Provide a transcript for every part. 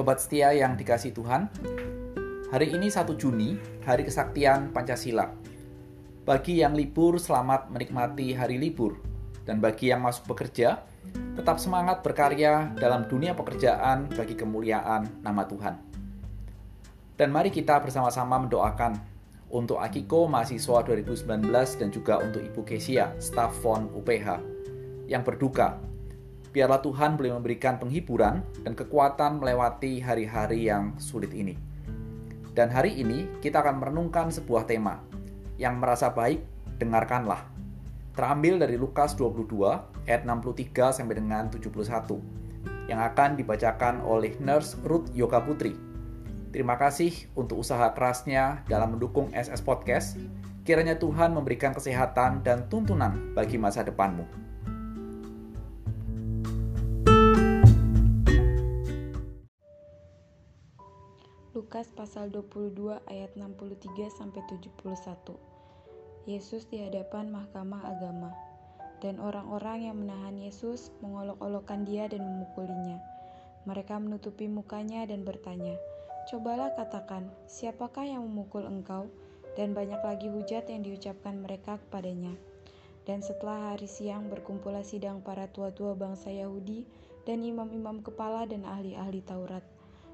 Sobat setia yang dikasih Tuhan, hari ini 1 Juni, hari kesaktian Pancasila. Bagi yang libur, selamat menikmati hari libur. Dan bagi yang masuk bekerja, tetap semangat berkarya dalam dunia pekerjaan bagi kemuliaan nama Tuhan. Dan mari kita bersama-sama mendoakan untuk Akiko mahasiswa 2019 dan juga untuk Ibu Kesia, staf FON UPH yang berduka Biarlah Tuhan boleh memberikan penghiburan dan kekuatan melewati hari-hari yang sulit ini. Dan hari ini kita akan merenungkan sebuah tema yang merasa baik, dengarkanlah. Terambil dari Lukas 22 ayat 63 sampai dengan 71 yang akan dibacakan oleh Nurse Ruth Yoga Putri. Terima kasih untuk usaha kerasnya dalam mendukung SS Podcast. Kiranya Tuhan memberikan kesehatan dan tuntunan bagi masa depanmu. Lukas pasal 22 ayat 63 sampai 71. Yesus di hadapan mahkamah agama. Dan orang-orang yang menahan Yesus mengolok-olokkan dia dan memukulinya. Mereka menutupi mukanya dan bertanya, "Cobalah katakan, siapakah yang memukul engkau?" Dan banyak lagi hujat yang diucapkan mereka kepadanya. Dan setelah hari siang berkumpullah sidang para tua-tua bangsa Yahudi dan imam-imam kepala dan ahli-ahli Taurat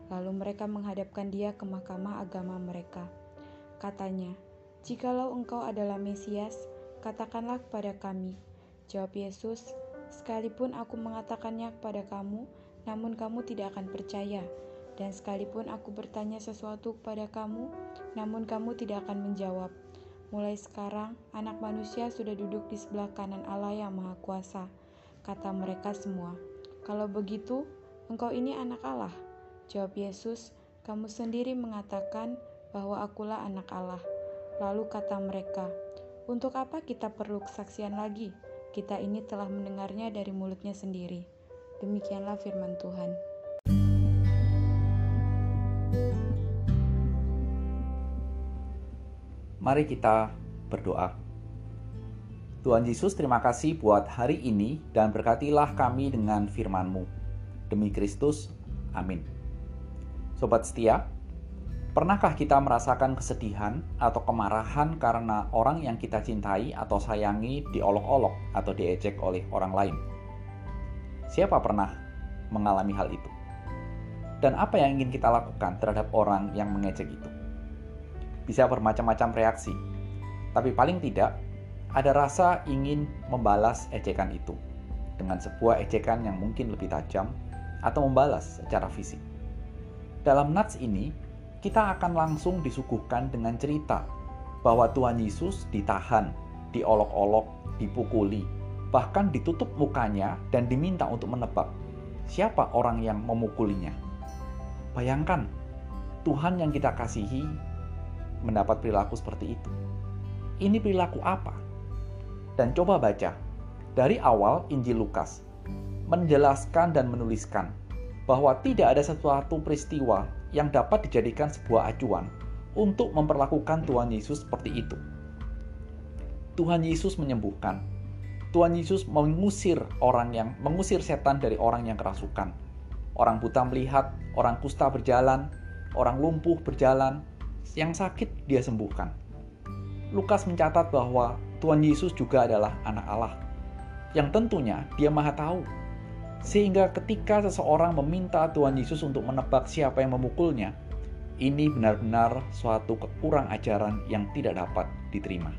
Lalu mereka menghadapkan dia ke mahkamah agama mereka. Katanya, "Jikalau engkau adalah Mesias, katakanlah kepada kami." Jawab Yesus, "Sekalipun aku mengatakannya kepada kamu, namun kamu tidak akan percaya. Dan sekalipun aku bertanya sesuatu kepada kamu, namun kamu tidak akan menjawab. Mulai sekarang, Anak Manusia sudah duduk di sebelah kanan Allah yang Maha Kuasa." Kata mereka semua, "Kalau begitu, engkau ini Anak Allah." Jawab Yesus, "Kamu sendiri mengatakan bahwa Akulah Anak Allah." Lalu kata mereka, "Untuk apa kita perlu kesaksian lagi? Kita ini telah mendengarnya dari mulutnya sendiri." Demikianlah firman Tuhan. Mari kita berdoa. Tuhan Yesus, terima kasih buat hari ini dan berkatilah kami dengan firman-Mu. Demi Kristus, amin. Sobat setia, pernahkah kita merasakan kesedihan atau kemarahan karena orang yang kita cintai atau sayangi diolok-olok atau diejek oleh orang lain? Siapa pernah mengalami hal itu? Dan apa yang ingin kita lakukan terhadap orang yang mengejek itu? Bisa bermacam-macam reaksi, tapi paling tidak ada rasa ingin membalas ejekan itu dengan sebuah ejekan yang mungkin lebih tajam atau membalas secara fisik. Dalam nats ini, kita akan langsung disuguhkan dengan cerita bahwa Tuhan Yesus ditahan, diolok-olok, dipukuli, bahkan ditutup mukanya dan diminta untuk menebak siapa orang yang memukulinya. Bayangkan, Tuhan yang kita kasihi mendapat perilaku seperti itu. Ini perilaku apa? Dan coba baca dari awal Injil Lukas menjelaskan dan menuliskan bahwa tidak ada sesuatu peristiwa yang dapat dijadikan sebuah acuan untuk memperlakukan Tuhan Yesus seperti itu. Tuhan Yesus menyembuhkan. Tuhan Yesus mengusir orang yang mengusir setan dari orang yang kerasukan. Orang buta melihat, orang kusta berjalan, orang lumpuh berjalan, yang sakit dia sembuhkan. Lukas mencatat bahwa Tuhan Yesus juga adalah anak Allah. Yang tentunya dia maha tahu sehingga ketika seseorang meminta Tuhan Yesus untuk menebak siapa yang memukulnya, ini benar-benar suatu kekurang ajaran yang tidak dapat diterima.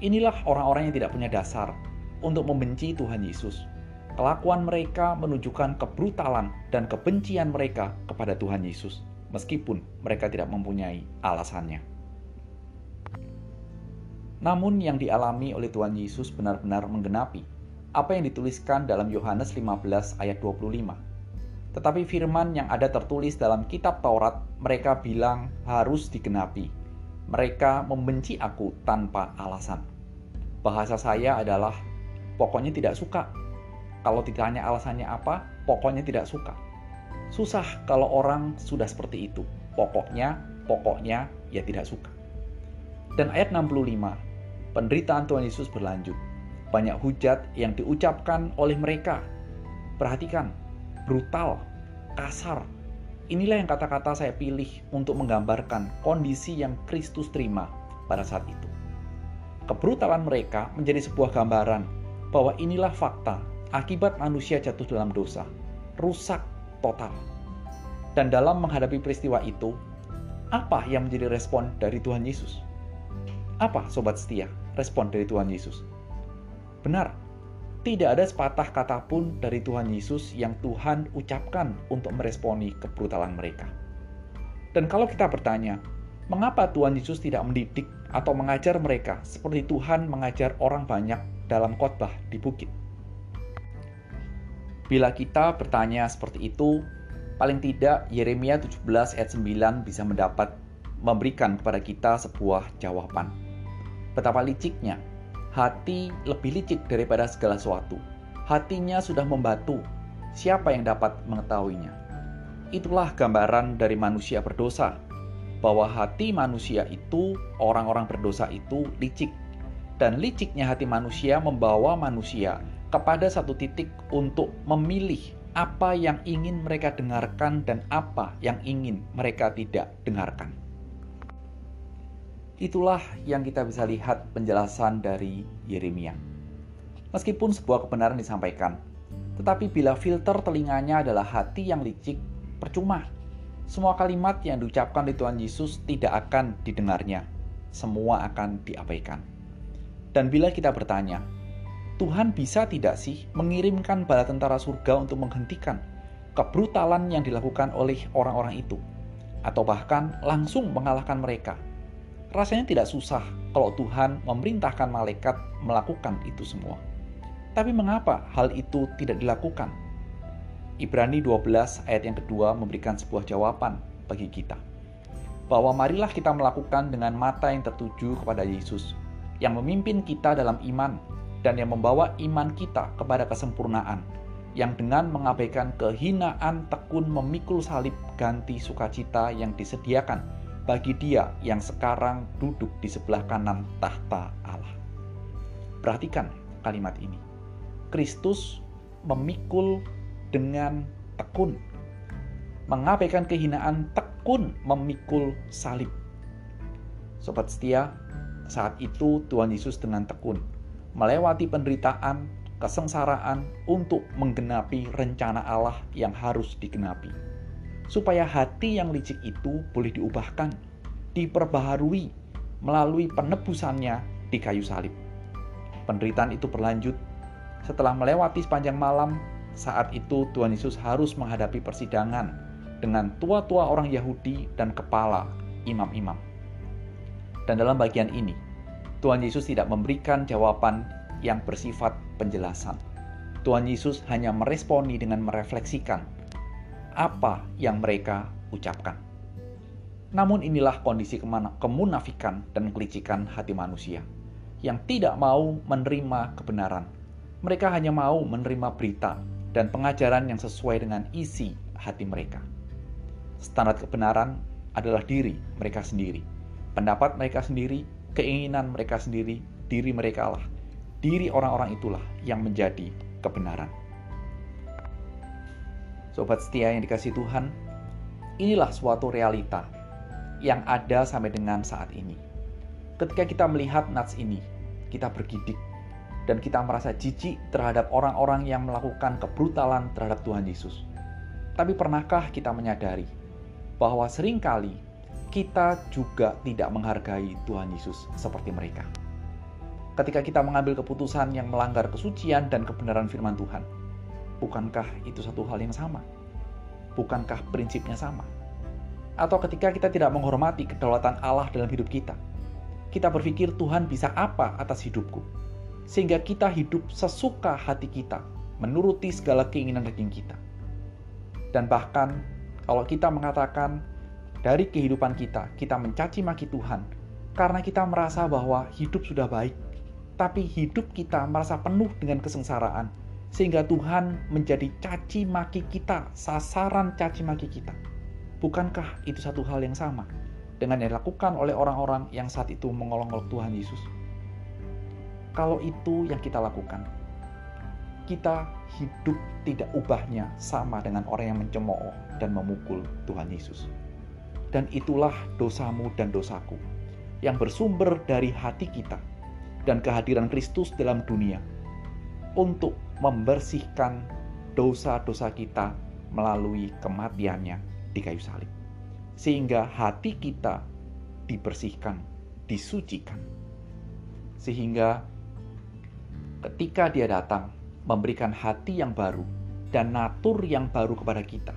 Inilah orang-orang yang tidak punya dasar untuk membenci Tuhan Yesus. Kelakuan mereka menunjukkan kebrutalan dan kebencian mereka kepada Tuhan Yesus, meskipun mereka tidak mempunyai alasannya. Namun, yang dialami oleh Tuhan Yesus benar-benar menggenapi apa yang dituliskan dalam Yohanes 15 ayat 25. Tetapi firman yang ada tertulis dalam kitab Taurat, mereka bilang harus digenapi. Mereka membenci aku tanpa alasan. Bahasa saya adalah pokoknya tidak suka. Kalau ditanya alasannya apa, pokoknya tidak suka. Susah kalau orang sudah seperti itu. Pokoknya, pokoknya ya tidak suka. Dan ayat 65, penderitaan Tuhan Yesus berlanjut banyak hujat yang diucapkan oleh mereka. Perhatikan, brutal, kasar, inilah yang kata-kata saya pilih untuk menggambarkan kondisi yang Kristus terima pada saat itu. Kebrutalan mereka menjadi sebuah gambaran bahwa inilah fakta akibat manusia jatuh dalam dosa, rusak total. Dan dalam menghadapi peristiwa itu, apa yang menjadi respon dari Tuhan Yesus? Apa sobat setia respon dari Tuhan Yesus? Benar, tidak ada sepatah kata pun dari Tuhan Yesus yang Tuhan ucapkan untuk meresponi kebrutalan mereka. Dan kalau kita bertanya, mengapa Tuhan Yesus tidak mendidik atau mengajar mereka seperti Tuhan mengajar orang banyak dalam khotbah di bukit? Bila kita bertanya seperti itu, paling tidak Yeremia 17 ayat 9 bisa mendapat memberikan kepada kita sebuah jawaban. Betapa liciknya, hati lebih licik daripada segala sesuatu. Hatinya sudah membatu, siapa yang dapat mengetahuinya? Itulah gambaran dari manusia berdosa, bahwa hati manusia itu, orang-orang berdosa itu licik. Dan liciknya hati manusia membawa manusia kepada satu titik untuk memilih apa yang ingin mereka dengarkan dan apa yang ingin mereka tidak dengarkan. Itulah yang kita bisa lihat penjelasan dari Yeremia. Meskipun sebuah kebenaran disampaikan, tetapi bila filter telinganya adalah hati yang licik, percuma. Semua kalimat yang diucapkan di Tuhan Yesus tidak akan didengarnya. Semua akan diabaikan. Dan bila kita bertanya, Tuhan bisa tidak sih mengirimkan bala tentara surga untuk menghentikan kebrutalan yang dilakukan oleh orang-orang itu, atau bahkan langsung mengalahkan mereka? Rasanya tidak susah kalau Tuhan memerintahkan malaikat melakukan itu semua. Tapi mengapa hal itu tidak dilakukan? Ibrani 12 ayat yang kedua memberikan sebuah jawaban bagi kita. Bahwa marilah kita melakukan dengan mata yang tertuju kepada Yesus, yang memimpin kita dalam iman dan yang membawa iman kita kepada kesempurnaan, yang dengan mengabaikan kehinaan tekun memikul salib ganti sukacita yang disediakan bagi dia yang sekarang duduk di sebelah kanan tahta Allah. Perhatikan kalimat ini. Kristus memikul dengan tekun, mengabaikan kehinaan tekun memikul salib. Sobat setia, saat itu Tuhan Yesus dengan tekun melewati penderitaan, kesengsaraan untuk menggenapi rencana Allah yang harus digenapi. Supaya hati yang licik itu boleh diubahkan, diperbaharui melalui penebusannya di kayu salib. Penderitaan itu berlanjut setelah melewati sepanjang malam. Saat itu Tuhan Yesus harus menghadapi persidangan dengan tua-tua orang Yahudi dan kepala imam-imam. Dan dalam bagian ini, Tuhan Yesus tidak memberikan jawaban yang bersifat penjelasan. Tuhan Yesus hanya meresponi dengan merefleksikan apa yang mereka ucapkan. Namun inilah kondisi kemunafikan dan kelicikan hati manusia yang tidak mau menerima kebenaran. Mereka hanya mau menerima berita dan pengajaran yang sesuai dengan isi hati mereka. Standar kebenaran adalah diri mereka sendiri, pendapat mereka sendiri, keinginan mereka sendiri, diri mereka lah. Diri orang-orang itulah yang menjadi kebenaran. Sobat setia yang dikasih Tuhan, inilah suatu realita yang ada sampai dengan saat ini. Ketika kita melihat nats ini, kita bergidik dan kita merasa jijik terhadap orang-orang yang melakukan kebrutalan terhadap Tuhan Yesus. Tapi pernahkah kita menyadari bahwa sering kali kita juga tidak menghargai Tuhan Yesus seperti mereka. Ketika kita mengambil keputusan yang melanggar kesucian dan kebenaran firman Tuhan, bukankah itu satu hal yang sama? Bukankah prinsipnya sama? Atau ketika kita tidak menghormati kedaulatan Allah dalam hidup kita, kita berpikir Tuhan bisa apa atas hidupku, sehingga kita hidup sesuka hati kita, menuruti segala keinginan daging kita. Dan bahkan kalau kita mengatakan dari kehidupan kita, kita mencaci maki Tuhan karena kita merasa bahwa hidup sudah baik, tapi hidup kita merasa penuh dengan kesengsaraan, sehingga Tuhan menjadi caci maki kita, sasaran caci maki kita. Bukankah itu satu hal yang sama dengan yang dilakukan oleh orang-orang yang saat itu mengolok-olok Tuhan Yesus? Kalau itu yang kita lakukan, kita hidup tidak ubahnya sama dengan orang yang mencemooh dan memukul Tuhan Yesus. Dan itulah dosamu dan dosaku yang bersumber dari hati kita dan kehadiran Kristus dalam dunia untuk membersihkan dosa-dosa kita melalui kematiannya di kayu salib. Sehingga hati kita dibersihkan, disucikan. Sehingga ketika dia datang memberikan hati yang baru dan natur yang baru kepada kita.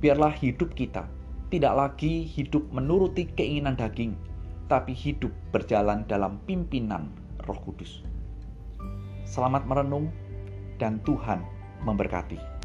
Biarlah hidup kita tidak lagi hidup menuruti keinginan daging, tapi hidup berjalan dalam pimpinan Roh Kudus. Selamat merenung, dan Tuhan memberkati.